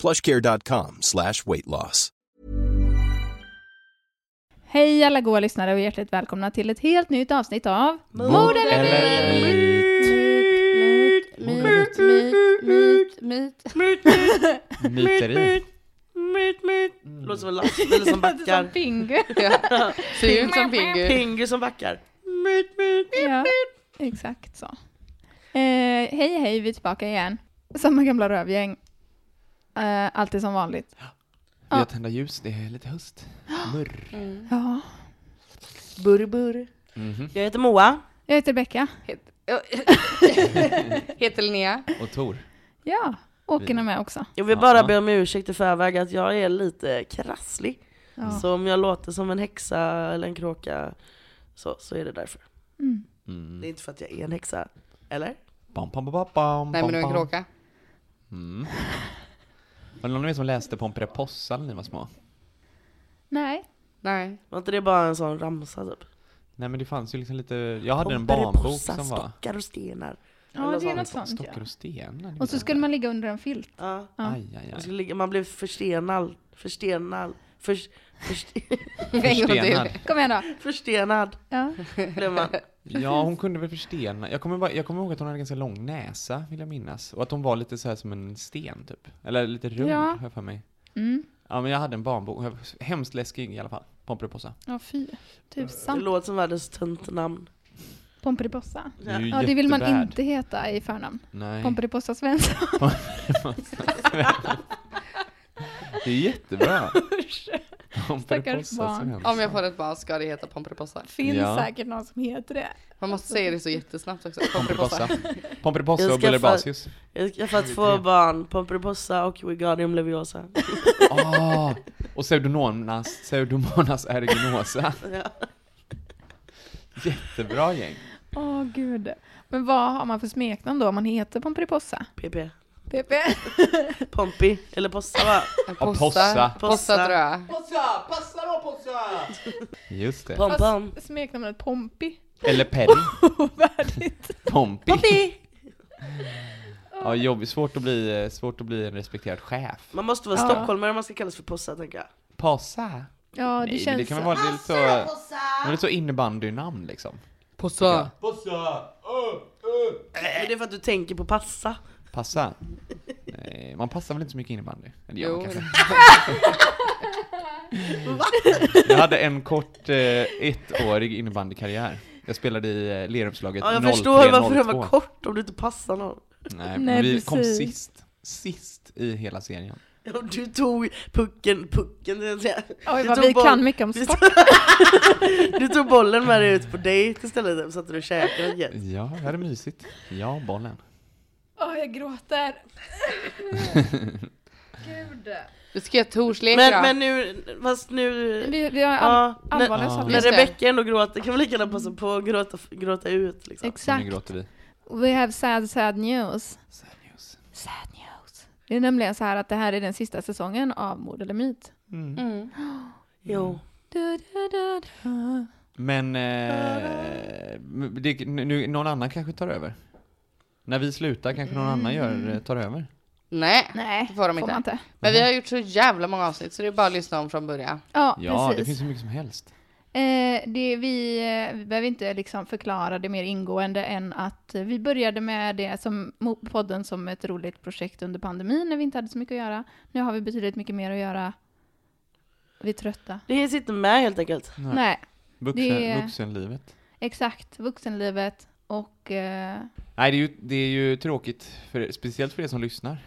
plushcare.com slash weight loss. Hej alla goa lyssnare och hjärtligt välkomna till ett helt nytt avsnitt av Mord eller myt? Myt, myt, myt, myt. Myteri. Myt, myt. Låter som en eller som Som backar. Pingu. Ja. Ser ut som Pingu. Pingu som backar. Myt, myt, Ja, exakt så. Eh, hej hej, vi är tillbaka igen. Samma gamla rövgäng. Eh, alltid som vanligt. Vi har tända ljus, det är lite höst. Murr. Ja. Burr, burr. Mhm. Jag heter Moa. Jag heter Becka. Heter Linnea. Och Tor. Ja, Åken är med också. Jag vill Ja. bara be om ursäkt i förväg att jag är lite krasslig. Ja. Så om jag låter som en häxa eller en kråka så, så är det därför. Mm. Mm. Det är inte för att jag är en häxa. Eller? Bam, bam, bam, bam, Nej men du är en bam, kråka. Mm. Var det någon av er som läste Pomperipossa när ni var små? Nej. Nej. Var inte det bara en sån ramsa typ? Nej men det fanns ju liksom lite, jag hade en barnbok som var stockar och stenar. Ja, Eller det är sånt. något sånt Stockar ja. och stenar. Och så skulle man ligga under en filt. Ja. Ja. Aj, aj, Man, aj. skulle ligga, man blev förstenad. Förstenad. För, först, Förstenad. Kom igen då. förstenad Ja. blev man. Ja, hon kunde väl förstena. Jag kommer, bara, jag kommer ihåg att hon hade ganska lång näsa, vill jag minnas. Och att hon var lite så här som en sten, typ. Eller lite rund, Ja. har jag för mig. Mm. Ja, men jag hade en barnbok. Hemskt läskig i alla fall. Pomperipossa. Ja, fy. Det Tusan. låter som världens tunt namn. Pomperipossa. Det är ju Ja, det vill man inte heta i förnamn. Nej. Pomperipossa Svensson. Det är jättebra. Stackars barn. Om jag får ett barn ska det heta Pomperipossa. Finns Ja. säkert någon som heter det. Man måste säga det så jättesnabbt också. Pomperipossa. Pomperipossa. Och ska Bullebasius. Jag ska få två barn, Pomperipossa och Wingardium Leviosa. Ah, och Pseudomonas, Pseudomonas aeruginosa. Ja. Jättebra gäng. Åh gud. Men vad har man för smeknamn då om man heter Pomperipossa? PP. PP? Pompi, eller Possa va? possa. Possa. Possa Possa. tror jag. Just det. Pom pom. Fast smeknamnet Pompi? Eller Perry. Ovärdigt. Pompi. Pompi! Ja, jobbigt. Svårt att bli, eh, svårt att bli en respekterad chef. Man måste vara Ja. stockholmare om man ska kallas för Possa tänker jag. Possa. Ja, det Nej, känns det kan så. vara lite så, det är lite så innebandynamn liksom. Possa. Men det är för att du tänker på passa. Passa. Nej, man passar väl inte så mycket innebandy? Eller gör man Jo. kanske. Jag hade en kort eh, ettårig innebandykarriär. Jag spelade i eh, Lerumslaget Ja, jag 03, förstår varför den 02. var kort om du inte passar någon. Nej, Nej, men vi kom precis. sist. Sist i hela serien. Ja, Du tog pucken, pucken, det vill säga. Oj, Du vad tog vi boll- kan mycket om sport. Du tog bollen med dig ut på dejt istället, så satt du och käkade. Ja, det hade mysigt. Ja, bollen. Åh, jag gråter. Gud. Du ska göra torslek Men, men nu, fast nu... Vi, vi har all, Ja, allvarliga saker. När. Rebecca ändå gråter kan vi lika gärna passa på att gråta, gråta ut liksom. Så nu Exakt. gråter vi. We have sad, sad news. Sad news. Sad news. Det är nämligen så här att det här är den sista säsongen av Mord eller Myt. Mm. Mm. Jo. Du, du, du, du. Men eh, det, nu, någon annan kanske tar över? När vi slutar kanske någon annan gör, eh, tar över? Nej, Nej, det får de inte. man inte. Men vi har gjort så jävla många avsnitt så det är bara att lyssna om från början. Ja, Ja, det finns hur mycket som helst. Eh, det, vi, eh, vi behöver inte liksom förklara det mer ingående än att eh, vi började med det som mo- podden som ett roligt projekt under pandemin när vi inte hade så mycket att göra. Nu har vi betydligt mycket mer att göra Vi är trötta. Det hinns inte med helt enkelt. Nej. Nej, Vuxen, det- Vuxenlivet. exakt. Vuxenlivet och eh, Nej, det är ju, det är ju tråkigt, för, speciellt för er som lyssnar.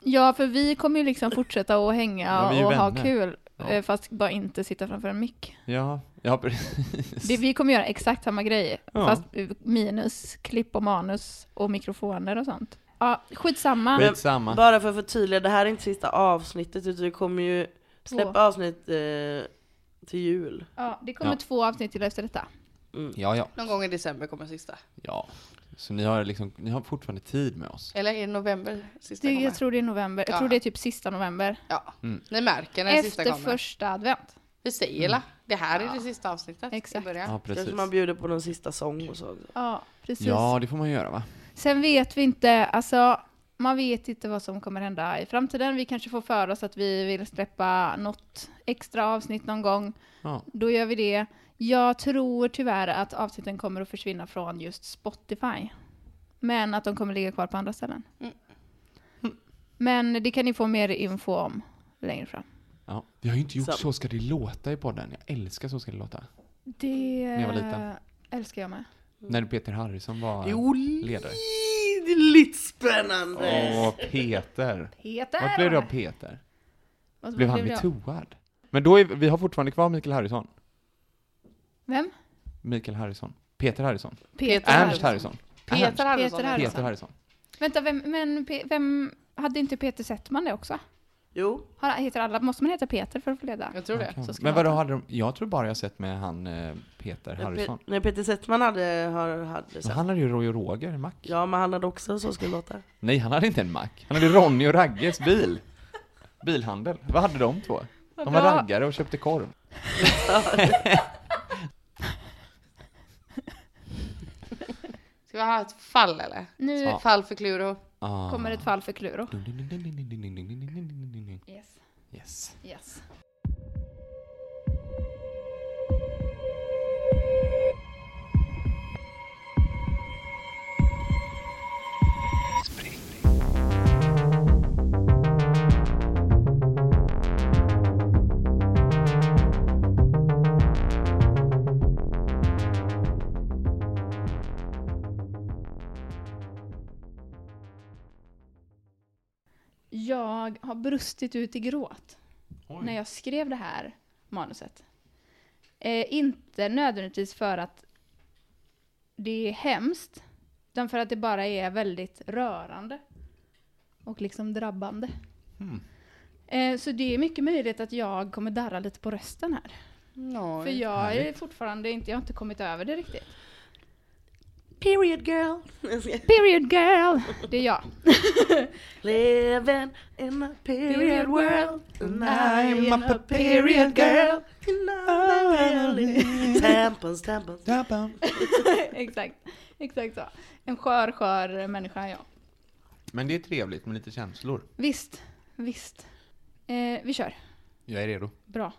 Ja, för vi kommer ju liksom fortsätta att hänga Ja, vi är och ha vänner. kul, Ja. eh, fast bara inte sitta framför en mick. Ja, ja precis. Det, vi kommer göra exakt samma grej, Ja. fast minus klipp och manus och mikrofoner och sånt. Ja, skitsamma. Skitsamma. Bara för att förtydliga, det här är inte sista avsnittet utan vi kommer ju släppa Två. avsnitt eh, till jul. Ja, det kommer Ja. två avsnitt till efter detta. Mm. Ja, ja. Någon gång i december kommer sista. Ja. Så ni har liksom, ni har fortfarande tid med oss. Eller är det november sista Det, kommer? jag tror det är november. Jag Ja. tror det är typ sista november. Ja, Mm. ni märker när sista Efter kommer. första advent. Vi säger la, det här är Ja. det sista avsnittet. Exakt. Ja, precis. Kanske man bjuder på någon sista sång och så. Ja, precis. Ja, det får man göra va? Sen vet vi inte, alltså man vet inte vad som kommer hända i framtiden. Vi kanske får för oss att vi vill släppa något extra avsnitt någon gång. Ja. Då gör vi det. Jag tror tyvärr att avsnitten kommer att försvinna från just Spotify. Men att de kommer ligga kvar på andra ställen. Mm. Men det kan ni få mer info om längre fram. ja. Vi har ju inte gjort Så. Så ska det låta i podden. Jag älskar Så ska det låta. Det jag var liten. älskar jag med. När Peter Harrison var Jo, ledare. det är lite spännande. Åh, Peter. Peter! Vad blev det av Peter? Blev han metooad? Men då är, vi vi har fortfarande kvar Mikael Harrison. Vem? Mikael Harrison. Peter Harrison. Peter Ernst Harrison. Peter. Harrison. Peter Peter Harrison. Vänta, vem, men Pe- vem hade inte Peter Settman det också? Jo, Har, heter alla, måste man heta Peter för att få leda? Jag tror det. Ska Men vadå hade de, jag tror bara jag sett med han eh, Peter Harrison. Pe- nej, Peter Settman hade, har, hade sett. han hade ju Roy och Roger, en mack. Ja, men han hade också Så det låta. Nej, han hade inte en mack. Han hade Ronny och Ragges bil. Bilhandel. Vad hade de två? De var raggare och köpte korv. Ska vi ha ett fall eller? Nu Ja. Fall för Kluro. Ah. kommer ett fall för Kluro. Yes. Yes. yes. Har brustit ut i gråt när jag skrev det här manuset. Eh, inte nödvändigtvis för att det är hemskt, utan för att det bara är väldigt rörande och liksom drabbande. Mm. Eh, så det är mycket möjligt att jag kommer darra lite på rösten här. No. För jag är härligt. fortfarande inte, jag har inte kommit över det riktigt. Period girl. Period girl! Det är jag. Living in a period world. And I'm I'm a a period girl. Tampons, tampons. exakt, exakt så. En skör, skör människa är jag. Men det är trevligt med lite känslor. Visst, visst. Eh, vi kör. Jag är redo. Bra.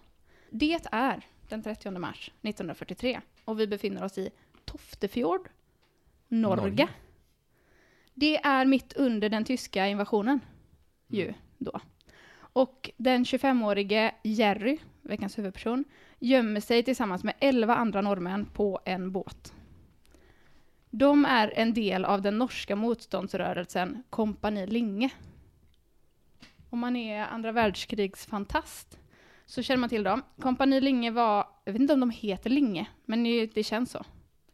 Det är den 30 mars 1943 och vi befinner oss i Toftefjord, Norge. Norge. Det är mitt under den tyska invasionen ju då. Och den 25-årige Jerry, veckans huvudperson, gömmer sig tillsammans med 11 andra norrmän på en båt. De är en del av den norska motståndsrörelsen Kompani Linge. Om man är andra världskrigsfantast så känner man till dem. Kompani Linge var, jag vet inte om de heter Linge, men det, det känns så.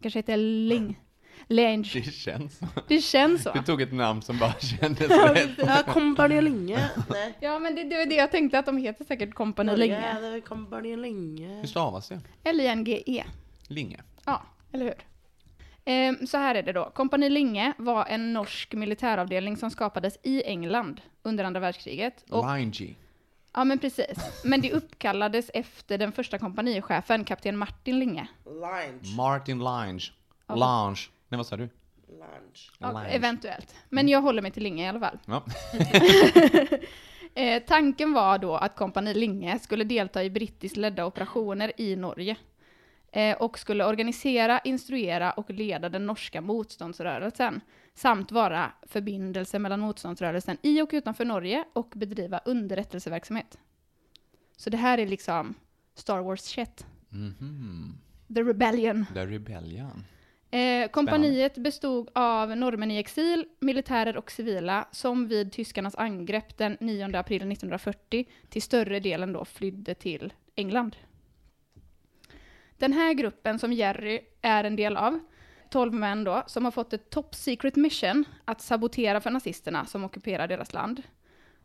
Kanske heter Ling. Lange. Det känns så. Det känns så. Du tog ett namn som bara kändes rätt. Ja, Kompani Linge. Nej. Ja, men det, det var det jag tänkte att de heter säkert Kompani Ja, Linge. det är Kompani Linge. Hur stavas det? L-I-N-G-E. Linge. Ja, eller hur? Ehm, så här är det då. Kompani Linge var en norsk militäravdelning som skapades i England under andra världskriget. Och, Line G. ja, men precis. Men det uppkallades efter den första kompanichefen, kapten Martin Linge. Lunch. Martin Lange. Ja. Lange. Nej, vad sa du? Lunch. Ja, eventuellt. Men jag håller mig till Linge i alla fall. Ja. Eh, tanken var då att kompani Linge skulle delta i brittiskt ledda operationer i Norge. Eh, och skulle organisera, instruera och leda den norska motståndsrörelsen. Samt vara förbindelse mellan motståndsrörelsen i och utanför Norge och bedriva underrättelseverksamhet. Så det här är liksom Star Wars shit. Mhm. The Rebellion. The Rebellion. Eh, kompaniet bestod av norrmän i exil, militärer och civila som vid tyskarnas angrepp den 9 april 1940 till större delen då flydde till England. Den här gruppen som Jerry är en del av, 12 män då, som har fått ett top secret mission att sabotera för nazisterna som ockuperar deras land.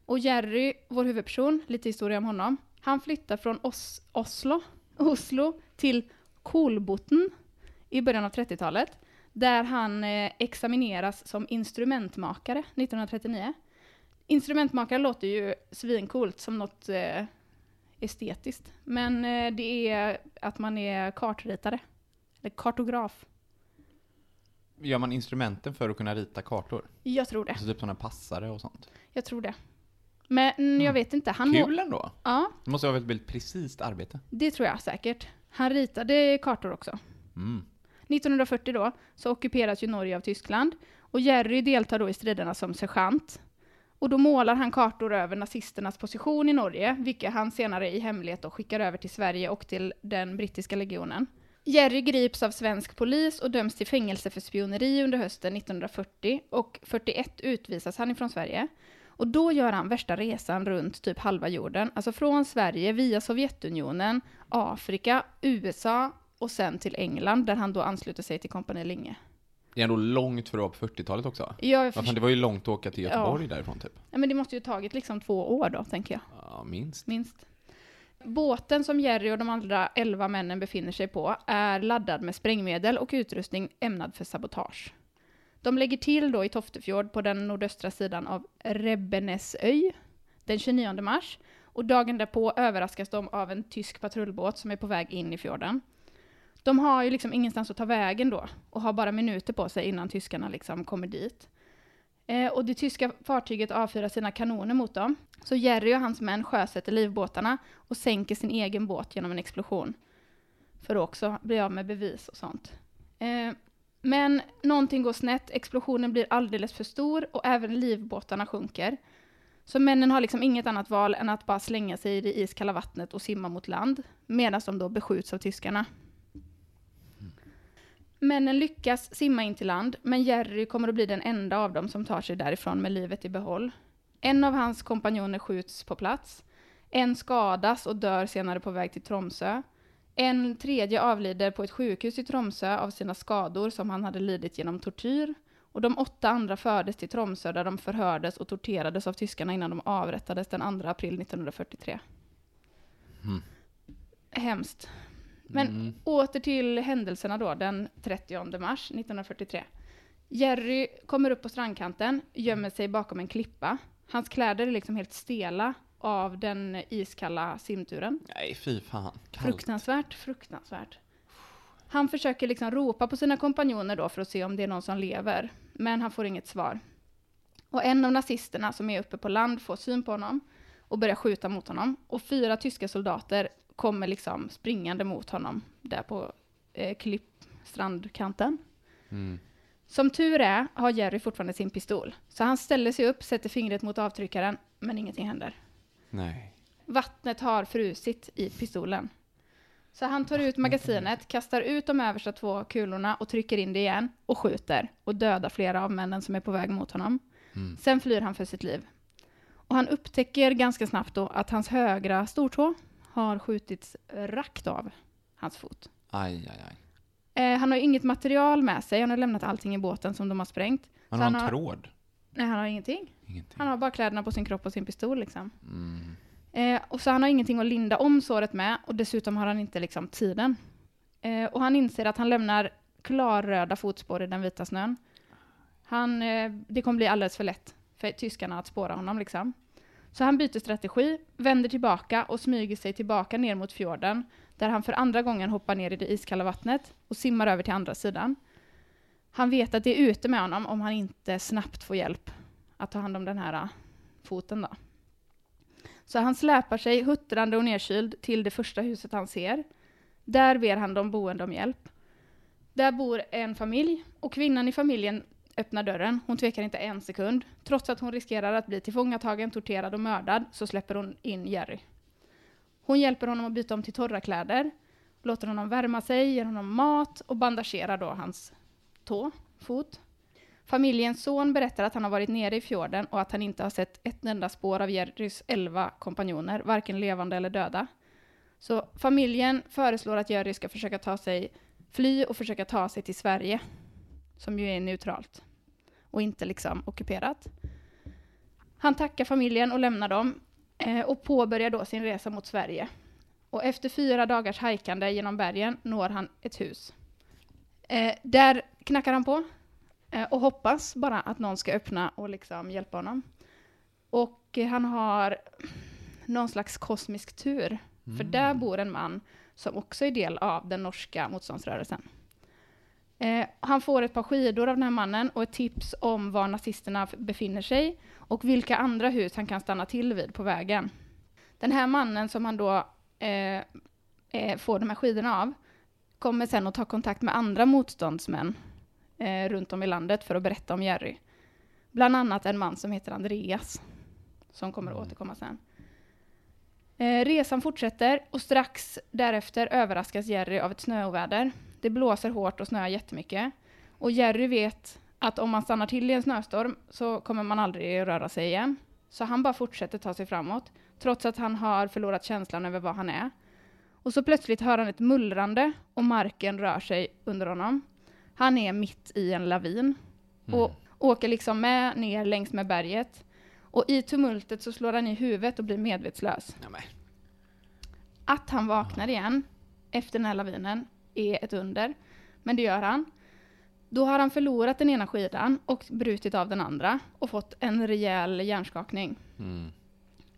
Och Jerry, vår huvudperson, lite historia om honom, han flyttar från Os- Oslo, Oslo till Kolboten i början av 30-talet, där han eh, examineras som instrumentmakare 1939. Instrumentmakare låter ju svincoolt som något eh, estetiskt, men eh, det är att man är kartritare, eller kartograf. Gör man instrumenten för att kunna rita kartor? Jag tror det, Alltså typ sådana passare och sånt. jag tror det. Men mm, jag vet inte, han Kul ändå! Ja, Det måste vara ett väldigt precis arbete. det tror jag säkert. Han ritade kartor också. Mm. 1940 då, så ockuperas ju Norge av Tyskland och Jerry deltar då i striderna som sergeant. Och då målar han kartor över nazisternas position i Norge, vilka han senare i hemlighet då skickar över till Sverige och till den brittiska legionen. Jerry grips av svensk polis och döms till fängelse för spioneri under hösten 1940 och 41 utvisas han ifrån Sverige. Och då gör han värsta resan runt typ halva jorden, alltså från Sverige via Sovjetunionen, Afrika, USA och sen till England där han då ansluter sig till Kompani Linge. Det är ändå långt för att vara på 40-talet också. Jag Ja, fan, det var ju långt att åka till Göteborg Ja. därifrån typ. Ja, men det måste ju tagit liksom två år då, tänker jag. Ja, minst. Minst. Båten som Jerry och de andra elva männen befinner sig på är laddad med sprängmedel och utrustning ämnad för sabotage. De lägger till då i Toftefjord på den nordöstra sidan av Rebbenesöy den 29 mars och dagen därpå överraskas de av en tysk patrullbåt som är på väg in i fjorden. De har ju liksom ingenstans att ta vägen då och har bara minuter på sig innan tyskarna liksom kommer dit. Eh, och det tyska fartyget avfyrar sina kanoner mot dem. Så Jerry och hans män sjösätter livbåtarna och sänker sin egen båt genom en explosion. För att också bli av med bevis och sånt. Eh, men någonting går snett, explosionen blir alldeles för stor och även livbåtarna sjunker. Så männen har liksom inget annat val än att bara slänga sig i det iskalla vattnet och simma mot land, medan de då beskjuts av tyskarna. Männen lyckas simma in till land, men Jerry kommer att bli den enda av dem som tar sig därifrån med livet i behåll. En av hans kompanjoner skjuts på plats. En skadas och dör senare på väg till Tromsö. En tredje avlider på ett sjukhus i Tromsö av sina skador som han hade lidit genom tortyr. Och de åtta andra fördes till Tromsö där de förhördes och torterades av tyskarna innan de avrättades den 2 april 1943. Mm. Hemskt. Men Mm. åter till händelserna då, den 30 mars 1943. Jerry kommer upp på strandkanten, gömmer sig bakom en klippa. Hans kläder är liksom helt stela av den iskalla simturen. Nej, fy fan. Kallt. Fruktansvärt, fruktansvärt. Han försöker liksom ropa på sina kompanjoner då för att se om det är någon som lever, men han får inget svar. Och en av nazisterna som är uppe på land får syn på honom och börjar skjuta mot honom. Och fyra tyska soldater kommer liksom springande mot honom där på eh, klipp, strandkanten. Mm. Som tur är har Jerry fortfarande sin pistol, så han ställer sig upp, sätter fingret mot avtryckaren, men ingenting händer. Nej. Vattnet har frusit i pistolen. Så han tar ut magasinet, kastar ut de översta två kulorna och trycker in det igen och skjuter och dödar flera av männen som är på väg mot honom. Mm. Sen flyr han för sitt liv. Och han upptäcker ganska snabbt då att hans högra stortå har skjutits rakt av hans fot. Aj, aj, aj. Eh, han har inget material med sig, han har lämnat allting i båten som de har sprängt. Han har han en har- tråd. Nej, han har ingenting. Ingenting. Han har bara kläderna på sin kropp och sin pistol liksom. Mm. Eh, och så han har ingenting att linda om såret med och dessutom har han inte liksom tiden. Eh, och han inser att han lämnar klarröda fotspår i den vita snön. Han, eh, det kommer bli alldeles för lätt för tyskarna att spåra honom liksom. Så han byter strategi, vänder tillbaka och smyger sig tillbaka ner mot fjorden där han för andra gången hoppar ner i det iskalla vattnet och simmar över till andra sidan. Han vet att det är ute med honom om han inte snabbt får hjälp att ta hand om den här äh, foten då. Så han släpar sig huttrande och nedkyld till det första huset han ser. Där ber han de boende om hjälp. Där bor en familj och kvinnan i familjen öppnar dörren. Hon tvekar inte en sekund. Trots att hon riskerar att bli tillfångatagen, torterad och mördad så släpper hon in Jerry. Hon hjälper honom att byta om till torra kläder, låter honom värma sig, ger honom mat och bandagerar då hans tå, fot. Familjens son berättar att han har varit nere i fjorden och att han inte har sett ett enda spår av Jerrys elva kompanjoner, varken levande eller döda. Så familjen föreslår att Jerry ska försöka ta sig, fly och försöka ta sig till Sverige, som ju är neutralt och inte liksom ockuperat. Han tackar familjen och lämnar dem eh, och påbörjar då sin resa mot Sverige. Och efter fyra dagars hajkande genom bergen når han ett hus. Eh, där knackar han på eh, och hoppas bara att någon ska öppna och liksom hjälpa honom. Och han har någon slags kosmisk tur, för där bor en man som också är del av den norska motståndsrörelsen. Eh, han får ett par skidor av den här mannen och ett tips om var nazisterna befinner sig och vilka andra hus han kan stanna till vid på vägen. Den här mannen som han då eh, eh, får de här skidorna av kommer sen att ta kontakt med andra motståndsmän eh, runt om i landet för att berätta om Jerry. Bland annat en man som heter Andreas, som kommer att återkomma sen. Eh, resan fortsätter och strax därefter överraskas Jerry av ett snöoväder. Det blåser hårt och snöar jättemycket. Och Jerry vet att om man stannar till i en snöstorm så kommer man aldrig röra sig igen. Så han bara fortsätter ta sig framåt, trots att han har förlorat känslan över vad han är. Och så plötsligt hör han ett mullrande och marken rör sig under honom. Han är mitt i en lavin och åker liksom med ner längs med berget. Och i tumultet så slår han i huvudet och blir medvetslös. Att han vaknar igen efter den här lavinen är ett under, men det gör han. Då har han förlorat den ena skidan och brutit av den andra och fått en rejäl hjärnskakning. Mm.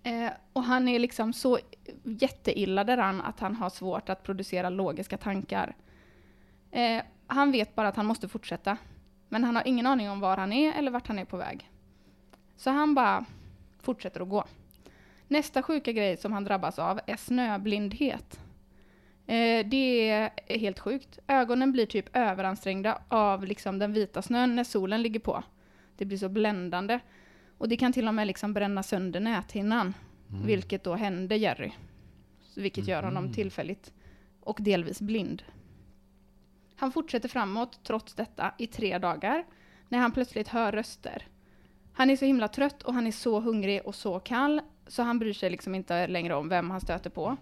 Eh, och han är liksom så jätteilla däran att han har svårt att producera logiska tankar. Eh, han vet bara att han måste fortsätta, men han har ingen aning om var han är eller vart han är på väg. Så han bara fortsätter att gå. Nästa sjuka grej som han drabbas av är snöblindhet. Eh, det är helt sjukt. Ögonen blir typ överansträngda av liksom den vita snön när solen ligger på. Det blir så bländande. Och det kan till och med liksom bränna sönder näthinnan, vilket då händer Jerry. Vilket gör honom tillfälligt och delvis blind. Han fortsätter framåt trots detta i tre dagar, när han plötsligt hör röster. Han är så himla trött och han är så hungrig och så kall, så han bryr sig liksom inte längre om vem han stöter på.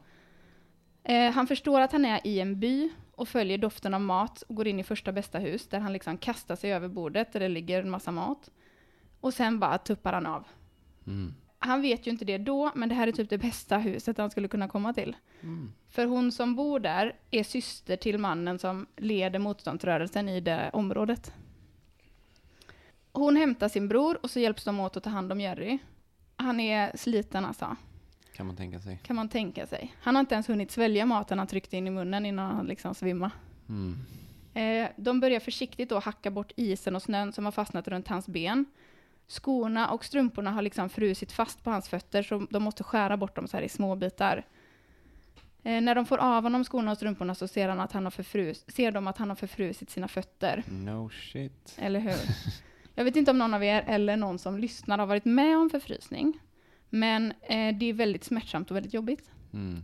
Eh, han förstår att han är i en by och följer doften av mat och går in i första bästa hus, där han liksom kastar sig över bordet där det ligger en massa mat. Och sen bara tuppar han av. Mm. Han vet ju inte det då, men det här är typ det bästa huset han skulle kunna komma till. För hon som bor där är syster till mannen som leder motståndsrörelsen i det området. Hon hämtar sin bror och så hjälps de åt att ta hand om Jerry. Han är sliten alltså, Kan man tänka sig. kan man tänka sig. Han har inte ens hunnit svälja maten han tryckte in i munnen innan han liksom svimmade. Mm. Eh, de börjar försiktigt då hacka bort isen och snön som har fastnat runt hans ben. Skorna och strumporna har liksom frusit fast på hans fötter så de måste skära bort dem så här i små bitar. Eh, när de får av honom skorna och strumporna så ser, han att han har förfrus, ser de att han har förfrusit sina fötter. No shit. Eller hur? Jag vet inte om någon av er eller någon som lyssnar har varit med om förfrysning. Men eh, det är väldigt smärtsamt och väldigt jobbigt. Mm.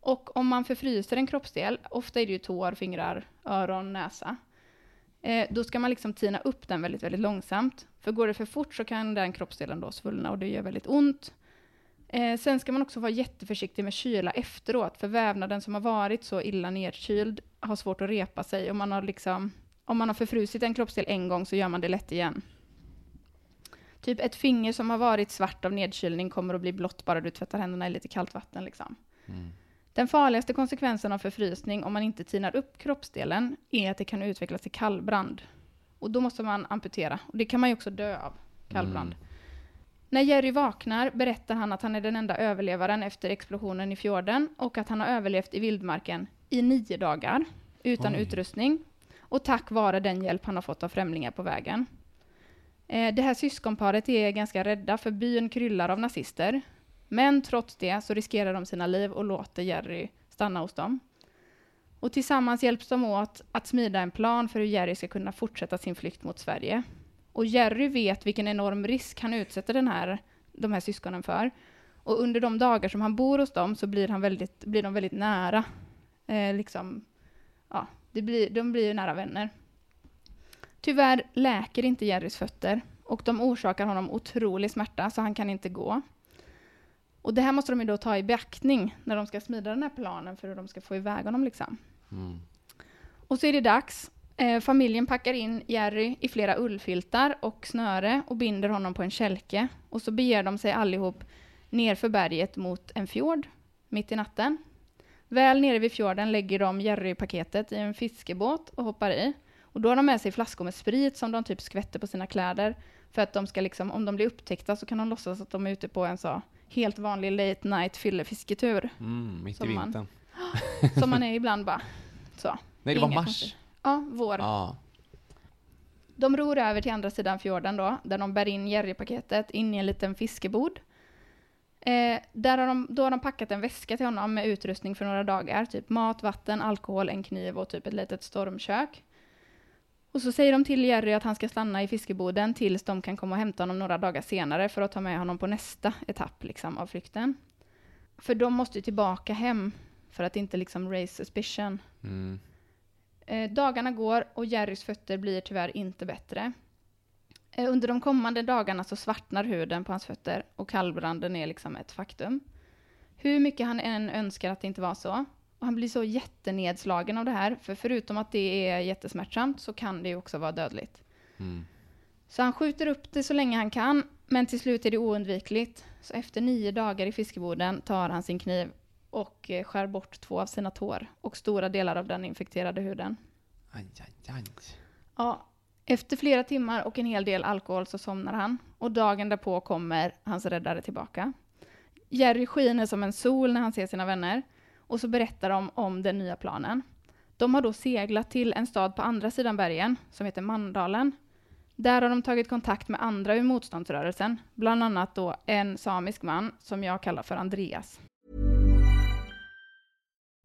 Och om man förfryser en kroppsdel, ofta är det ju tår, fingrar, öron, näsa, eh, då ska man liksom tina upp den väldigt, väldigt långsamt. För går det för fort så kan den kroppsdelen då svullna och det gör väldigt ont. Eh, sen ska man också vara jätteförsiktig med kyla efteråt, för vävnaden som har varit så illa nedkyld har svårt att repa sig. Och man har liksom, om man har förfrusit en kroppsdel en gång så gör man det lätt igen. Typ ett finger som har varit svart av nedkylning kommer att bli blått bara du tvättar händerna i lite kallt vatten. Liksom. Mm. Den farligaste konsekvensen av förfrysning om man inte tinar upp kroppsdelen är att det kan utvecklas till kallbrand. Och då måste man amputera. Och det kan man ju också dö av, kallbrand. När Jerry vaknar berättar han att han är den enda överlevaren efter explosionen i fjorden och att han har överlevt i vildmarken i nio dagar utan Oj. utrustning och tack vare den hjälp han har fått av främlingar på vägen. Eh, Det här syskonparet är ganska rädda för byn kryllar av nazister. Men trots det så riskerar de sina liv och låter Jerry stanna hos dem. Och tillsammans hjälps de åt att smida en plan för hur Jerry ska kunna fortsätta sin flykt mot Sverige. Och Jerry vet vilken enorm risk han utsätter den här, de här syskonen för. Och under de dagar som han bor hos dem så blir, han väldigt, blir de väldigt nära. Eh, liksom, ja, det blir, de blir ju nära vänner. Tyvärr läker inte Jerrys fötter och de orsakar honom otrolig smärta så han kan inte gå. Och det här måste de ju då ta i beaktning när de ska smida den här planen för hur de ska få iväg honom liksom. Mm. Och så är det dags. Eh, familjen packar in Jerry i flera ullfiltar och snöre och binder honom på en kälke. Och så beger de sig allihop ner för berget mot en fjord mitt i natten. Väl nere vid fjorden lägger de Jerry-paketet i en fiskebåt och hoppar i. Och då har de med sig flaskor med sprit som de typ skvätter på sina kläder. För att de ska liksom, om de blir upptäckta så kan de låtsas att de är ute på en så helt vanlig late night fyllefisketur. Mm, mitt i Som man- vintern. Som man är ibland bara. Så. Nej, det var Inga mars. konstigt. Ja, vår. Ja. De ror över till andra sidan fjorden då, där de bär in Jerry-paketet in i en liten fiskebod. Eh, där har de, då har de packat en väska till honom med utrustning för några dagar, typ mat, vatten, alkohol, en kniv och typ ett litet stormkök. Och så säger de till Jerry att han ska stanna i fiskeboden tills de kan komma och hämta honom några dagar senare för att ta med honom på nästa etapp liksom, av flykten. För de måste ju tillbaka hem för att inte liksom raise suspicion. Mm. Eh, dagarna går och Jerrys fötter blir tyvärr inte bättre. Eh, under de kommande dagarna så svartnar huden på hans fötter och kallbranden är liksom ett faktum. Hur mycket han än önskar att det inte var så. Och han blir så jättenedslagen av det här, för förutom att det är jättesmärtsamt så kan det ju också vara dödligt. Mm. Så han skjuter upp det så länge han kan, men till slut är det oundvikligt. Så efter nio dagar i fiskeboden tar han sin kniv och eh, skär bort två av sina tår och stora delar av den infekterade huden. Aj, aj, aj. Ja, efter flera timmar och en hel del alkohol så somnar han och dagen därpå kommer hans räddare tillbaka. Jerry skiner som en sol när han ser sina vänner och så berättar de om den nya planen. De har då seglat till en stad på andra sidan bergen som heter Mandalen. Där har de tagit kontakt med andra ur motståndsrörelsen, bland annat då en samisk man som jag kallar för Andreas.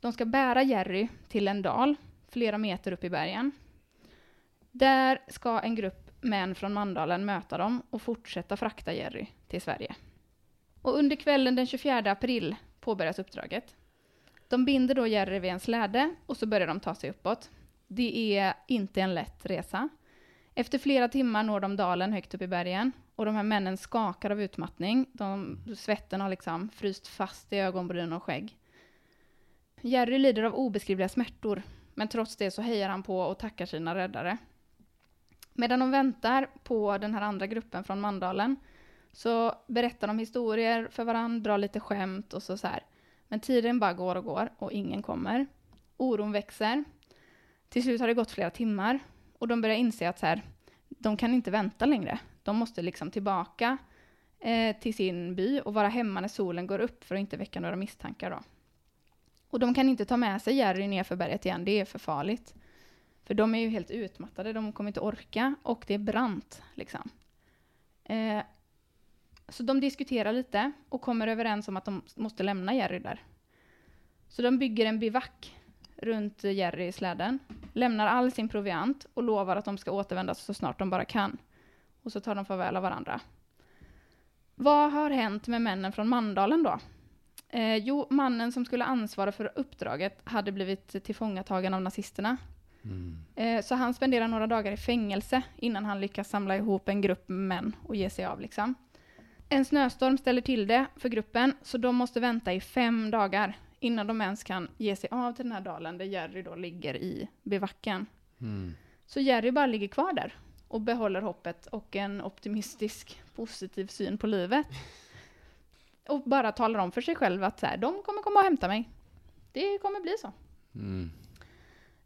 De ska bära Jerry till en dal flera meter upp i bergen. Där ska en grupp män från Mandalen möta dem och fortsätta frakta Jerry till Sverige. Och under kvällen den 24 april påbörjas uppdraget. De binder då Jerry vid en släde och så börjar de ta sig uppåt. Det är inte en lätt resa. Efter flera timmar når de dalen högt upp i bergen och de här männen skakar av utmattning. De, svetten har liksom fryst fast i ögonbryn och skägg. Jerry lider av obeskrivliga smärtor Men trots det så hejar han på och tackar sina räddare. Medan de väntar på den här andra gruppen från Mandalen så berättar de historier för varandra, drar lite skämt och så, så här. Men tiden bara går och går och ingen kommer. Oron växer. Till slut har det gått flera timmar och de börjar inse att så här, de kan inte vänta längre. De måste liksom tillbaka eh, till sin by och vara hemma när solen går upp för att inte väcka några misstankar. Då. Och de kan inte ta med sig Jerry nerför berget igen, det är för farligt. För de är ju helt utmattade, de kommer inte orka och det är brant. Liksom. Eh, så de diskuterar lite och kommer överens om att de måste lämna Jerry där. Så de bygger en bivack runt Jerry i släden, lämnar all sin proviant och lovar att de ska återvända så snart de bara kan. Och så tar de farväl av varandra. Vad har hänt med männen från Mandalen då? Eh, jo, mannen som skulle ansvara för uppdraget hade blivit tillfångatagen av nazisterna. Eh, så han spenderar några dagar i fängelse innan han lyckas samla ihop en grupp män och ge sig av. Liksom. En snöstorm ställer till det för gruppen, så de måste vänta i fem dagar innan de ens kan ge sig av till den här dalen där Jerry då ligger i bivacken. Mm. Så Jerry bara ligger kvar där och behåller hoppet och en optimistisk, positiv syn på livet. Och bara talar om för sig själv att så här, de kommer komma och hämta mig. Det kommer bli så. Mm.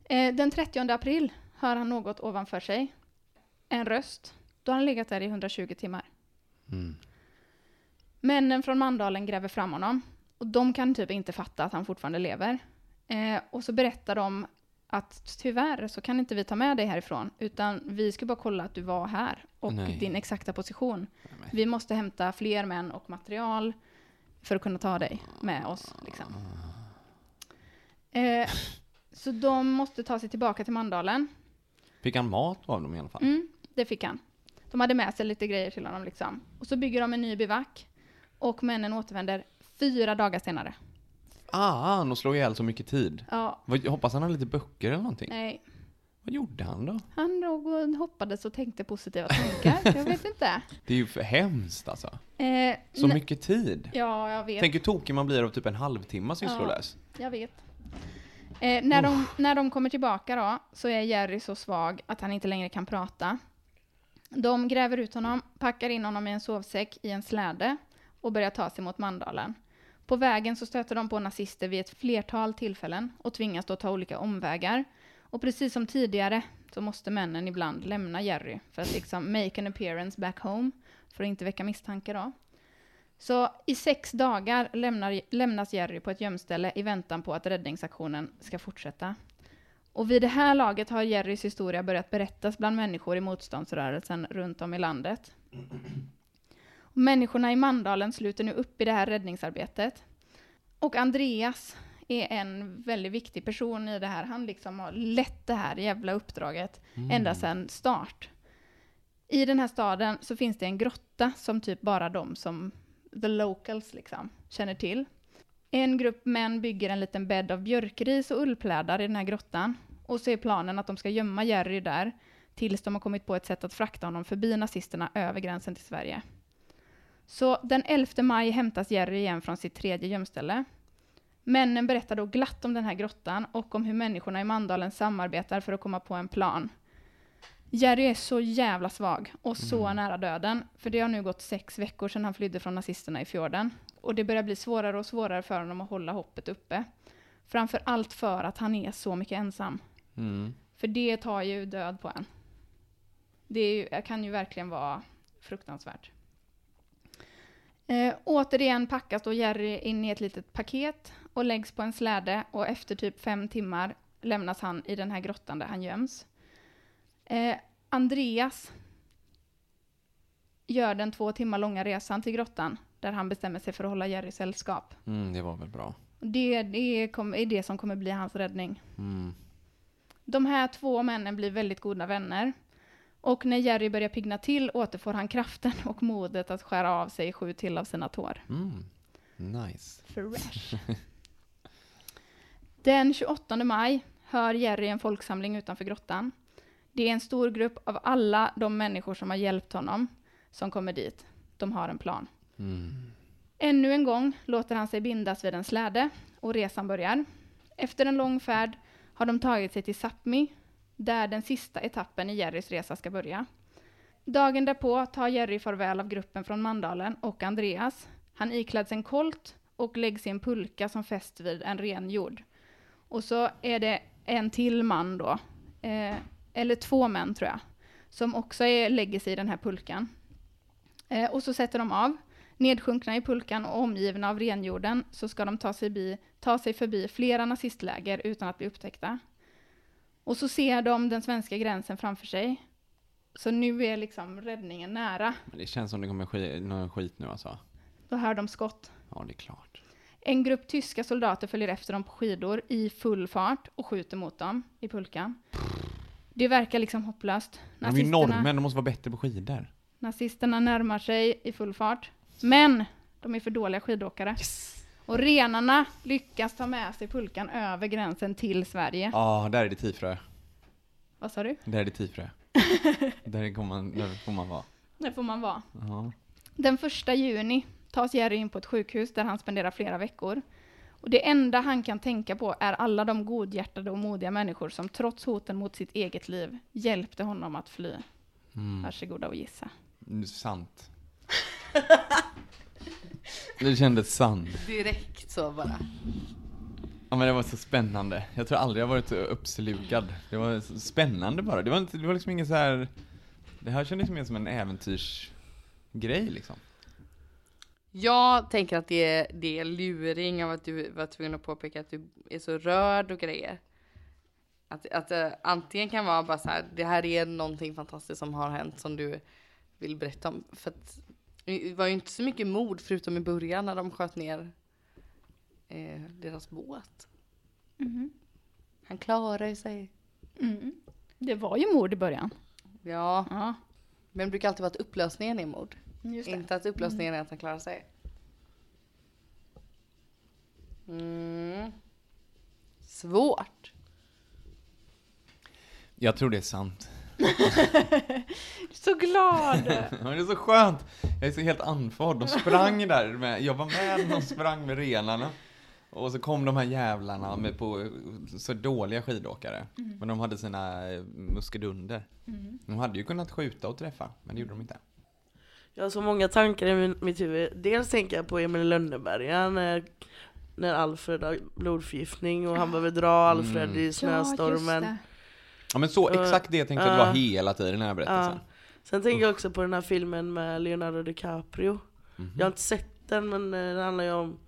Eh, den 30 april hör han något ovanför sig. En röst. Då har han legat där i 120 timmar. Mm. Männen från Mandalen gräver fram honom. Och de kan typ inte fatta att han fortfarande lever. Eh, och så berättar de att tyvärr så kan inte vi ta med dig härifrån, utan vi ska bara kolla att du var här och Nej. din exakta position. Vi måste hämta fler män och material för att kunna ta dig med oss. Liksom. Eh, så de måste ta sig tillbaka till Mandalen. Fick han mat av dem i alla fall? Mm, det fick han. De hade med sig lite grejer till honom liksom. Och så bygger de en ny bivack. Och männen återvänder fyra dagar senare. Ah, de slog ihjäl så mycket tid. Ja, Vad, hoppas han har lite böcker eller någonting. nej. Vad gjorde han då? Han låg och hoppades och tänkte positiva tankar. Jag vet inte. Det är ju för hemskt alltså. Eh, Så ne- mycket tid. Ja, jag vet. Tänk hur tokig man blir av typ en halvtimme sysslolös. Jag vet. Eh, när, de, när de kommer tillbaka då, så är Jerry så svag att han inte längre kan prata. De gräver ut honom, packar in honom i en sovsäck i en släde och börjar ta sig mot Mandalen. På vägen så stöter de på nazister vid ett flertal tillfällen och tvingas då ta olika omvägar. Och precis som tidigare så måste männen ibland lämna Jerry för att liksom make an appearance back home, för att inte väcka misstankar då. Så i sex dagar lämnar, lämnas Jerry på ett gömställe i väntan på att räddningsaktionen ska fortsätta. Och vid det här laget har Jerrys historia börjat berättas bland människor i motståndsrörelsen runt om i landet. Människorna i Mandalen sluter nu upp i det här räddningsarbetet. Och Andreas är en väldigt viktig person i det här. Han liksom har lett det här jävla uppdraget ända sedan start. I den här staden så finns det en grotta som typ bara de som, the locals liksom, känner till. En grupp män bygger en liten bädd av björkris och ullplädar i den här grottan. Och så är planen att de ska gömma Jerry där tills de har kommit på ett sätt att frakta honom förbi nazisterna över gränsen till Sverige. Så den 11 maj hämtas Jerry igen från sitt tredje gömställe. Männen berättar då glatt om den här grottan och om hur människorna i Mandalen samarbetar för att komma på en plan. Jerry är så jävla svag och så nära döden, för det har nu gått sex veckor sedan han flydde från nazisterna i fjorden. Och det börjar bli svårare och svårare för honom att hålla hoppet uppe. Framför allt för att han är så mycket ensam. Mm. För det tar ju död på en. Det ju, kan ju verkligen vara fruktansvärt. Eh, återigen packas då Jerry in i ett litet paket och läggs på en släde och efter typ fem timmar lämnas han i den här grottan där han göms. Eh, Andreas gör den två timmar långa resan till grottan där han bestämmer sig för att hålla Jerry sällskap. Mm, det var väl bra. Det, det kom- är det som kommer bli hans räddning. Mm. De här två männen blir väldigt goda vänner. Och när Jerry börjar pigna till återfår han kraften och modet att skära av sig sju till av sina tår. Mm. Nice. Fresh. Den 28 maj hör Jerry en folksamling utanför grottan. Det är en stor grupp av alla de människor som har hjälpt honom som kommer dit. De har en plan. Mm. Ännu en gång låter han sig bindas vid en släde och resan börjar. Efter en lång färd har de tagit sig till Sápmi, där den sista etappen i Jerrys resa ska börja. Dagen därpå tar Jerry farväl av gruppen från Mandalen och Andreas. Han ikläds en kolt och läggs i en pulka som fäst vid en renjord. Och så är det en till man då, eh, eller två män tror jag, som också är, lägger sig i den här pulkan. Eh, och så sätter de av. Nedsjunkna i pulkan och omgivna av renjorden så ska de ta sig, bi, ta sig förbi flera nazistläger utan att bli upptäckta. Och så ser de den svenska gränsen framför sig. Så nu är liksom räddningen nära. Men det känns som det kommer ske någon skit nu alltså. Då hör de skott. Ja, det är klart. En grupp tyska soldater följer efter dem på skidor i full fart och skjuter mot dem i pulkan. Det verkar liksom hopplöst. De är ju norrmän, de måste vara bättre på skidor. nazisterna närmar sig i full fart. Men de är för dåliga skidåkare. Och renarna lyckas ta med sig pulkan över gränsen till Sverige. Ja, där är det tifrö. Vad sa du? Där är det tifrö. där, kommer man, där får man vara. Det får man vara. Ja. Den första juni tas Jerry in på ett sjukhus där han spenderar flera veckor. Och det enda han kan tänka på är alla de godhjärtade och modiga människor som trots hoten mot sitt eget liv hjälpte honom att fly. Mm. Varsågoda och gissa. Sant. det kändes sant. Direkt så bara. Ja men det var så spännande. Jag tror aldrig jag varit så uppslukad. Det var så spännande bara. Det var, inte, det var liksom ingen så här. Det här kändes mer som en äventyrsgrej liksom. Jag tänker att det är, det är luring av att du var tvungen att påpeka att du är så rörd och grejer. Att, att det antingen kan vara bara så här, det här är någonting fantastiskt som har hänt som du vill berätta om. För att det var ju inte så mycket mod förutom i början när de sköt ner eh, deras båt. Mhm. Han klarar sig. Mm. Det var ju mord i början. Ja, Ja, men det brukar alltid vara att upplösningen är mord. just det. Inte att upplösningen är att han klarar sig. Mm. Svårt. Jag tror det är sant. Så glad! Ja, det är så skönt. Jag är så helt andfådd. De sprang där med, jag var med de sprang med renarna. Och så kom de här jävlarna med på så dåliga skidåkare. Men de hade sina eh, muskedunder. De hade ju kunnat skjuta och träffa, men det gjorde de inte. Jag har så många tankar i min, mitt huvud. Dels tänker jag på Emil i Lönneberga när, när Alfred har blodförgiftning och han behöver dra Alfred i Ja, snöstormen. det. Ja men så, Uh, exakt det tänkte jag uh, dra hela tiden i den här berättelsen. Sen tänker jag också på den här filmen med Leonardo DiCaprio. Mhm. Jag har inte sett den men eh, det handlar ju om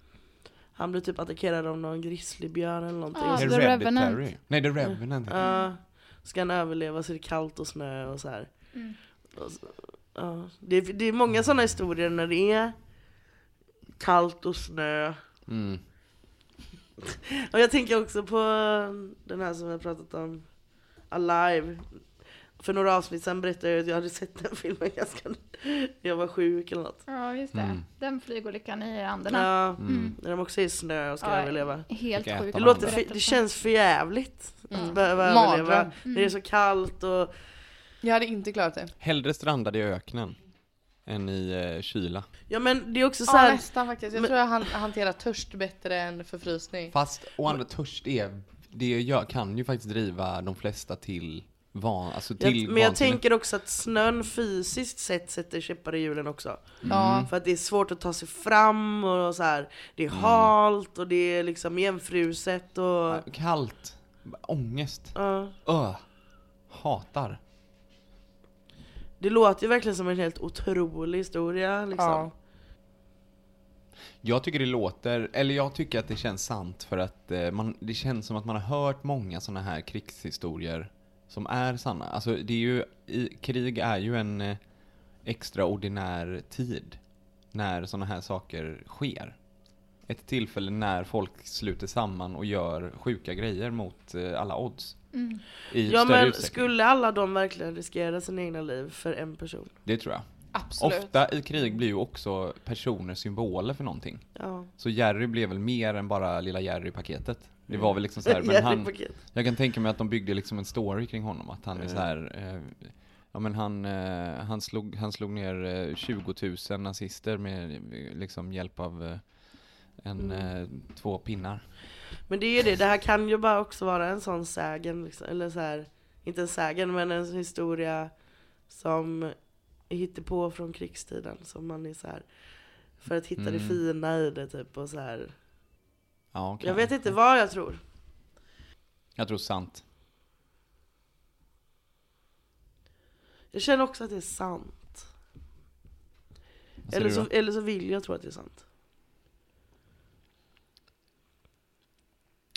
Han blir typ attackerad av någon grizzlybjörn eller någonting. Ja, så, The Hereditary. Revenant. Nej, The Revenant. ja, ska han överleva så är det kallt och snö och så här. Mm. Och så, ja. det, är, det är många sådana historier när det är kallt och snö. Mm. Och jag tänker också på den här som vi har pratat om, Alive. För några avsnitt sen berättade jag att jag hade sett den filmen ganska jag var sjuk eller något. Ja, just det. Mm. Den flygolyckan i Anderna. Ja, Mm. när de också är i snö och ska Ja, överleva. Helt sjukt. Det, låter för, det känns för jävligt att Mm. behöva Mardröm. överleva. När det är så kallt och... Jag hade inte klarat det. Hellre strandade i öknen än i eh, kyla. Ja men det är också så Ja, här, nästan faktiskt. Jag men- tror jag han hanterar törst bättre än förfrysning. Fast å andra törst är, det gör, kan ju faktiskt driva de flesta till van, alltså till jag, men jag tänker också att snön fysiskt sett sätter käppar i hjulen också. Ja. För att det är svårt att ta sig fram och så här. det är Mm. halt och det är liksom igenfruset och... Kallt, ångest, Ja. öh, hatar. det låter ju verkligen som en helt otrolig historia liksom. Ja. Jag tycker det låter, eller jag tycker att det känns sant för att eh, man, det känns som att man har hört många sådana här krigshistorier som är sanna. Alltså det är ju, i, krig är ju en eh, extraordinär tid när sådana här saker sker. Ett tillfälle när folk sluter samman och gör sjuka grejer mot eh, alla odds. Mm. Ja men skulle alla de verkligen riskera sina egna liv för en person? Det tror jag. Absolut. Ofta i krig blir ju också personer symboler för någonting. Ja. Så Jerry blev väl mer än bara lilla Jerry-paketet. Det var väl liksom så här, men han, jag kan tänka mig att de byggde liksom en story kring honom, att han är så här, eh, ja men han, eh, han, slog, han slog ner eh, 20 000 nazister med eh, liksom hjälp av eh, en, Mm. eh, två pinnar. Men det är ju det, det här kan ju bara också vara en sån sägen, liksom, eller så här, inte en sägen men en historia som är på från krigstiden. Som man är så här, för att hitta det Mm. fina i det typ och så här. Ja, okej. Jag vet inte vad jag tror. Jag tror sant. Jag känner också att det är sant. Eller så, eller så vill jag tro att det är sant.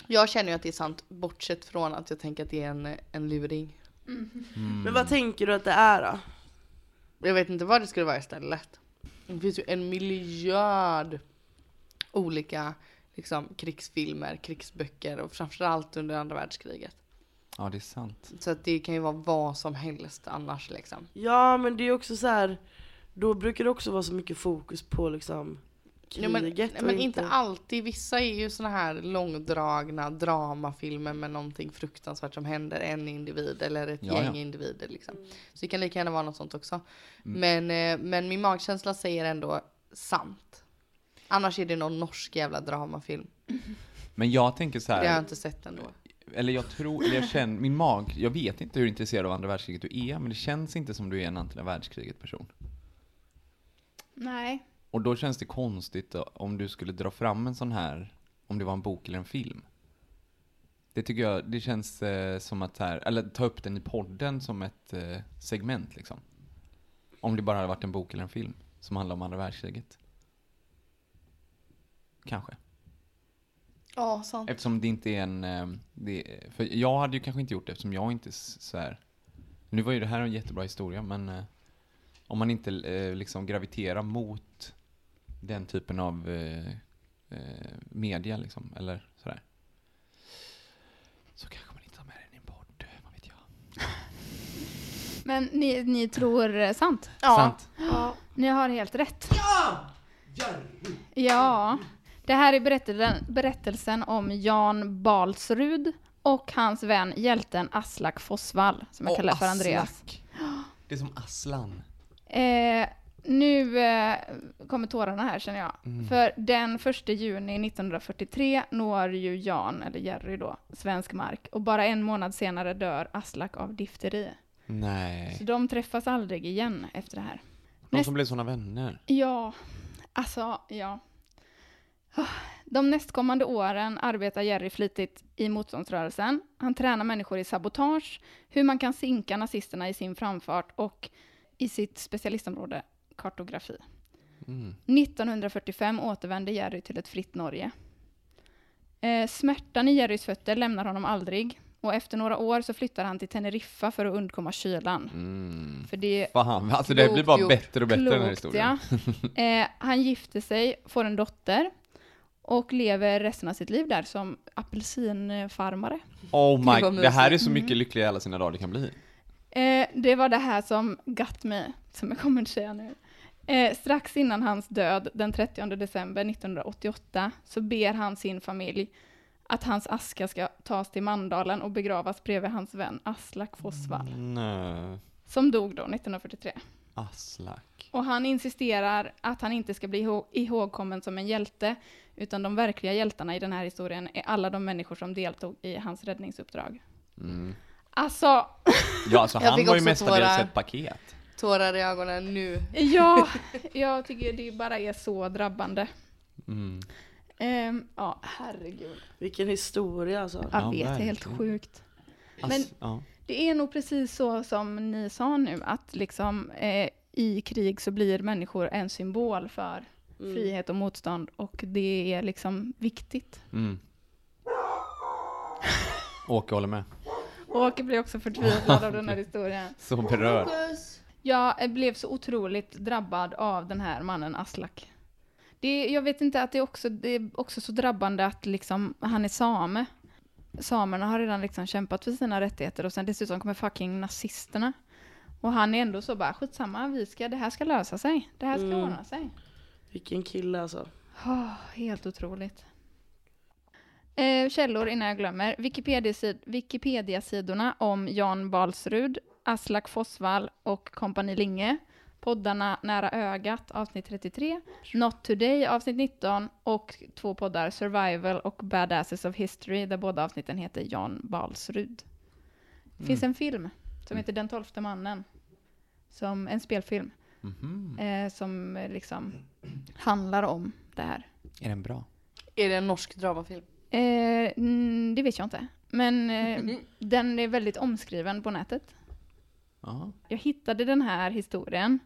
Jag känner ju att det är sant, bortsett från att jag tänker att det är en, en luring. Mm. Men vad tänker du att det är då? Jag vet inte vad det skulle vara istället. Det finns ju en miljard olika liksom, krigsfilmer, krigsböcker och framförallt under andra världskriget. Ja, det är sant. Så att det kan ju vara vad som helst annars liksom. Ja men det är också så här. Då brukar det också vara så mycket fokus på liksom Ja, kriget men, nej, men inte alltid. Vissa är ju såna här långdragna dramafilmer med någonting fruktansvärt som händer en individ eller ett Ja, gäng ja. Mm. individer. Liksom. Så det kan lika gärna vara något sånt också. Men, eh, men min magkänsla säger ändå sant. Annars är det någon norsk jävla dramafilm. Men jag tänker så Det har jag här, inte sett ändå. eller jag tror, eller jag känner, min mag, jag vet inte hur intresserad av andra världskriget du är, men det känns inte som du är en andra världskriget person. Nej. Och då känns det konstigt då, om du skulle dra fram en sån här, om det var en bok eller en film. Det tycker jag, det känns eh, som att här, eller ta upp den i podden som ett eh, segment liksom. Om det bara hade varit en bok eller en film som handlar om andra världskriget. Kanske. Ja, sant. Eftersom det inte är en, eh, det, för jag hade ju kanske inte gjort det eftersom jag inte s- så här. Nu var ju det här en jättebra historia men eh, om man inte eh, liksom graviterar mot den typen av eh, eh, media liksom, eller sådär. Så kanske man inte har med den i en podd, vad vet jag. Men ni, ni tror eh, sant? Sant. Ni har helt rätt. Ja! Det här är berättelsen, berättelsen om Jan Balsrud och hans vän hjälten Aslak Fossvall, som jag kallar för Andreas. Det är som Aslan. Eh, nu eh, kommer tårarna här känner jag. Mm. För den 1 juni 1943 når ju Jan, eller Jerry då, svensk mark. Och bara en månad senare dör Aslak av difteri. Nej. Så de träffas aldrig igen efter det här. De som blev såna vänner. Ja, alltså ja. De nästkommande åren arbetar Jerry flitigt i motståndsrörelsen. Han tränar människor i sabotage, hur man kan sinka nazisterna i sin framfart och i sitt specialistområde kartografi. Mm. 1945 återvände Jerry till ett fritt Norge. Eh, smärtan i Jerrys fötter lämnar honom aldrig och efter några år så flyttar han till Teneriffa för att undkomma kylan. Mm. För det Fan, alltså det blir bara gjort. bättre och bättre den här Klokt, historien. ja. Eh, han gifter sig, får en dotter och lever resten av sitt liv där som apelsinfarmare. Oh my, vad det här är så mycket lyckliga i alla sina dagar det kan bli. Eh, det var det här som got mig, som jag kommer att säga nu. Eh, strax innan hans död, den 30 december 1988, så ber han sin familj att hans aska ska tas till Mandalen och begravas bredvid hans vän Aslak Fossvall, Nej. som dog då 1943. Aslak. Och han insisterar att han inte ska bli ihå- ihågkommen som en hjälte, utan de verkliga hjältarna i den här historien är alla de människor som deltog i hans räddningsuppdrag. Mm. Alltså, Ja, alltså han fick var ju också mestadels ett paket. Tårar i ögonen nu. ja, jag tycker det bara är så drabbande. Mm. Ehm, ja, herregud. Vilken historia alltså. Jag Ja, vet, det är helt sjukt. Ass- Men- ja. Det är nog precis så som ni sa nu, att liksom eh, i krig så blir människor en symbol för Mm. frihet och motstånd och det är liksom viktigt. Mm. Åke håller med. Åke blir också förtvivlad av den här historien. Så berörd. Jag blev så otroligt drabbad av den här mannen Aslak. Det, jag vet inte att det är också, det är också så drabbande att liksom, han är same. Samerna har redan liksom kämpat för sina rättigheter och sen dessutom kommer fucking nazisterna. Och han är ändå så bara, skitsamma, vi ska, det här ska lösa sig. Det här ska Mm. ordna sig. Vilken kille alltså. Åh, helt otroligt. Eh, källor innan jag glömmer. Wikipedia-sid- Wikipedia-sidorna om Jan Balsrud, Aslak Fossvall och kompani Linge Poddarna Nära ögat avsnitt 33, Not Today avsnitt 19 och två poddar Survival och Badasses of History där båda avsnitten heter Jan Balsrud. Det finns en film som heter Den tolfte mannen. Som en spelfilm. Mhm. Eh, som eh, liksom handlar om det här. Är den bra? Är det en norsk dramafilm? Eh, mm, det vet jag inte. Men eh, den är väldigt omskriven på nätet. Ja. Jag hittade den här historien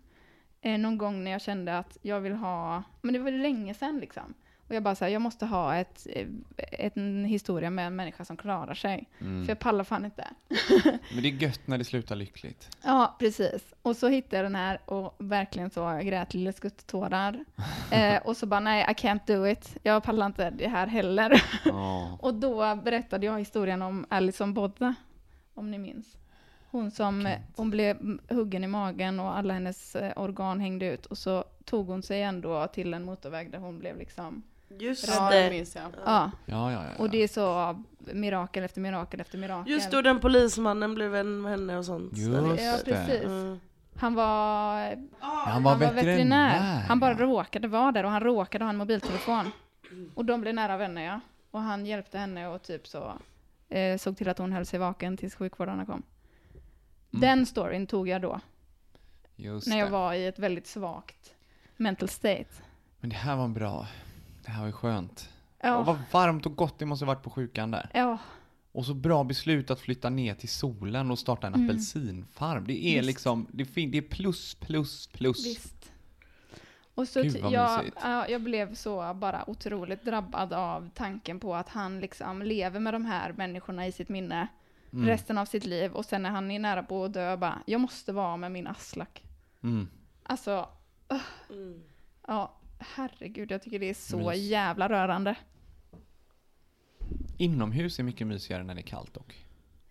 eh, någon gång när jag kände att jag vill ha, men det var länge sedan liksom. Och jag bara så här, jag måste ha ett, eh, ett, en historia med en människa som klarar sig. Mm. För jag pallar fan inte. Men det är gött när det slutar lyckligt. Ja, precis. Och så hittade jag den här och verkligen så grät lilla skutt-tårar. Eh, och så bara, nej, I can't do it. Jag pallar inte det här heller. Ja. och då berättade jag historien om Alison Bodde, om ni minns. Hon som, eh, hon blev huggen i magen och alla hennes eh, organ hängde ut. Och så tog hon sig ändå till en motorväg där hon blev liksom, Just Ja, det minns jag. ja. Ja, ja, ja. Och det är så mirakel efter mirakel efter mirakel. Just då den polismannen blev vän med henne och sånt. Just Ja, det. precis. Mm. Han var Han var veterinär. Han bara råkade vara där och han råkade ha en mobiltelefon. Och de blev nära vänner ja. Och han hjälpte henne och typ så eh, såg till att hon höll sig vaken tills sjukvårdarna kom. Mm. Den storyn tog jag då, Just när jag det. var i ett väldigt svagt mental state. Men det här var bra. Det här var ju skönt. Och Ja, vad varmt och gott det måste ha varit på sjukan där. ja Och så bra beslut att flytta ner till solen och starta en Mm. apelsinfarm. Det är Visst. liksom, det, fin- det är plus, plus, plus. visst. Och så Gud, vad jag, mysigt. ja, jag blev så bara otroligt drabbad av tanken på att han liksom lever med de här människorna i sitt minne Mm. resten av sitt liv och sen när han är nära på att dö bara, jag måste vara med min Aslak. Mm. Alltså, Mm. ja, herregud, jag tycker det är så Mys. jävla rörande. Inomhus är mycket mysigare när det är kallt dock.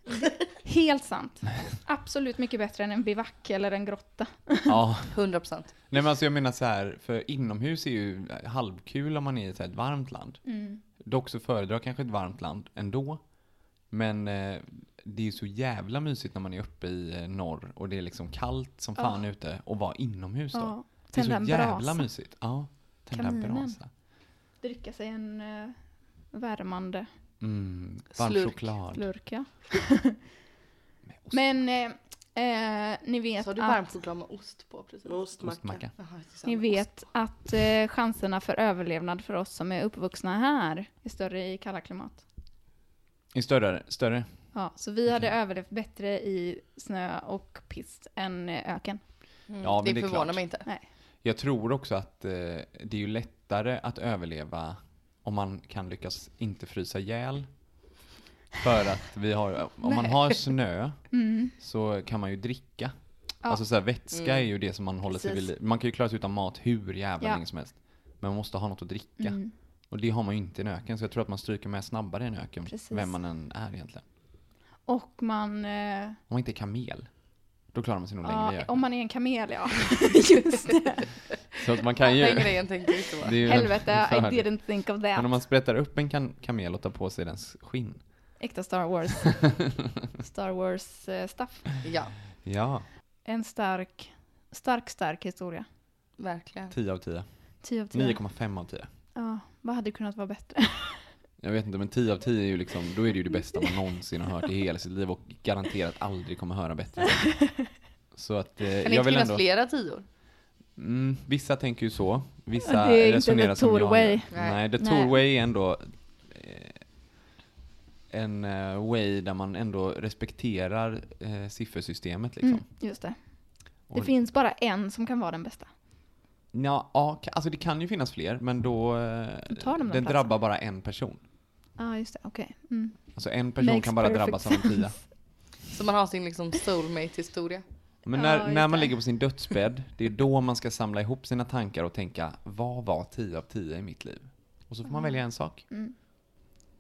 Helt sant. Absolut mycket bättre än en bivack eller en grotta. Ja. 100 procent. Nej men alltså jag menar så här, för inomhus är ju halvkul om man är i ett varmt land. Mm. Dock så föredrar kanske ett varmt land ändå. Men eh, det är så jävla mysigt när man är uppe i eh, norr och det är liksom kallt som fan ute och vara inomhus då. Ja, det är så jävla brasa. mysigt. Ja, tända en Kaminen. brasa. Dricka sig en uh, värmande Mm, varm Slurk. choklad. slurk, ja. Men eh, eh, ni vet Så har du att, varm choklad med ost på precis? Med ostmacka. ostmacka. Samma ni ost. vet att eh, chanserna för överlevnad för oss som är uppvuxna här är större i kalla klimat. Är större, större. Ja, så vi hade överlevt bättre i snö och piss än öken. Mm, Ja, det det är förvånar klart. mig inte. Nej. Jag tror också att eh, det är ju lättare att överleva om man kan lyckas inte frysa ihjäl. För att vi har, om man har snö Mm. så kan man ju dricka. Ja. Alltså så här, vätska Mm. är ju det som man håller sig vid Precis. Man kan ju klara sig utan mat hur jävla Ja. länge som helst. Men man måste ha något att dricka. Mm. Och det har man ju inte i en öken. Så jag tror att man stryker med snabbare i en öken. Precis. Vem man än är egentligen. Och man... Eh, Om man inte är kamel. Då klarar man sig nog längre i om man är en kamel, ja. Just det. Så att man kan ju... Den grejen tänkte jag inte på. Helvete, I didn't think of Men om that. man sprättar upp en kan kamel och tar på sig dens skinn. Äkta Star Wars. Star Wars eh, stuff. Ja, Ja, En stark, stark, stark historia. verkligen. 10 av 10. 10 av 10. 9,5 av 10. Ja, vad hade kunnat vara bättre? Jag vet inte, men 10 av 10 är ju liksom, då är det ju det bästa man någonsin har hört i hela sitt liv och garanterat aldrig kommer höra bättre. Så att eh, Kan det jag inte vill finnas ändå... flera tior? Mm, vissa tänker ju så, vissa Det är inte the som jag way. Nej. Nej, the Nej. Way är ändå eh, en eh, way där man ändå respekterar eh, siffersystemet liksom. Mm, just det. Det Och- finns bara en som kan vara den bästa. Ja, alltså det kan ju finnas fler, men då... eh, Då tar de den den platsen. drabbar bara en person. Ja, ah, just det. Okej. Mm. Alltså en person Makes kan bara drabbas av en tia. Så man har sin liksom soulmate-historia. Men när, just när man ligger på sin dödsbädd, det är då man ska samla ihop sina tankar och tänka, vad var 10 av 10 i mitt liv? Och så får man välja en sak. Mm.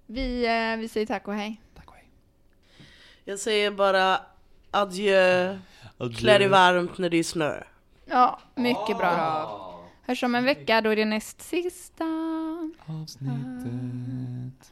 Vi, eh, vi säger tack och hej. Tack och hej. Jag säger bara adjö, klä dig varmt när det är snö. Ja, mycket bra. Hörs om en vecka, då är det näst sista. Avsnittet.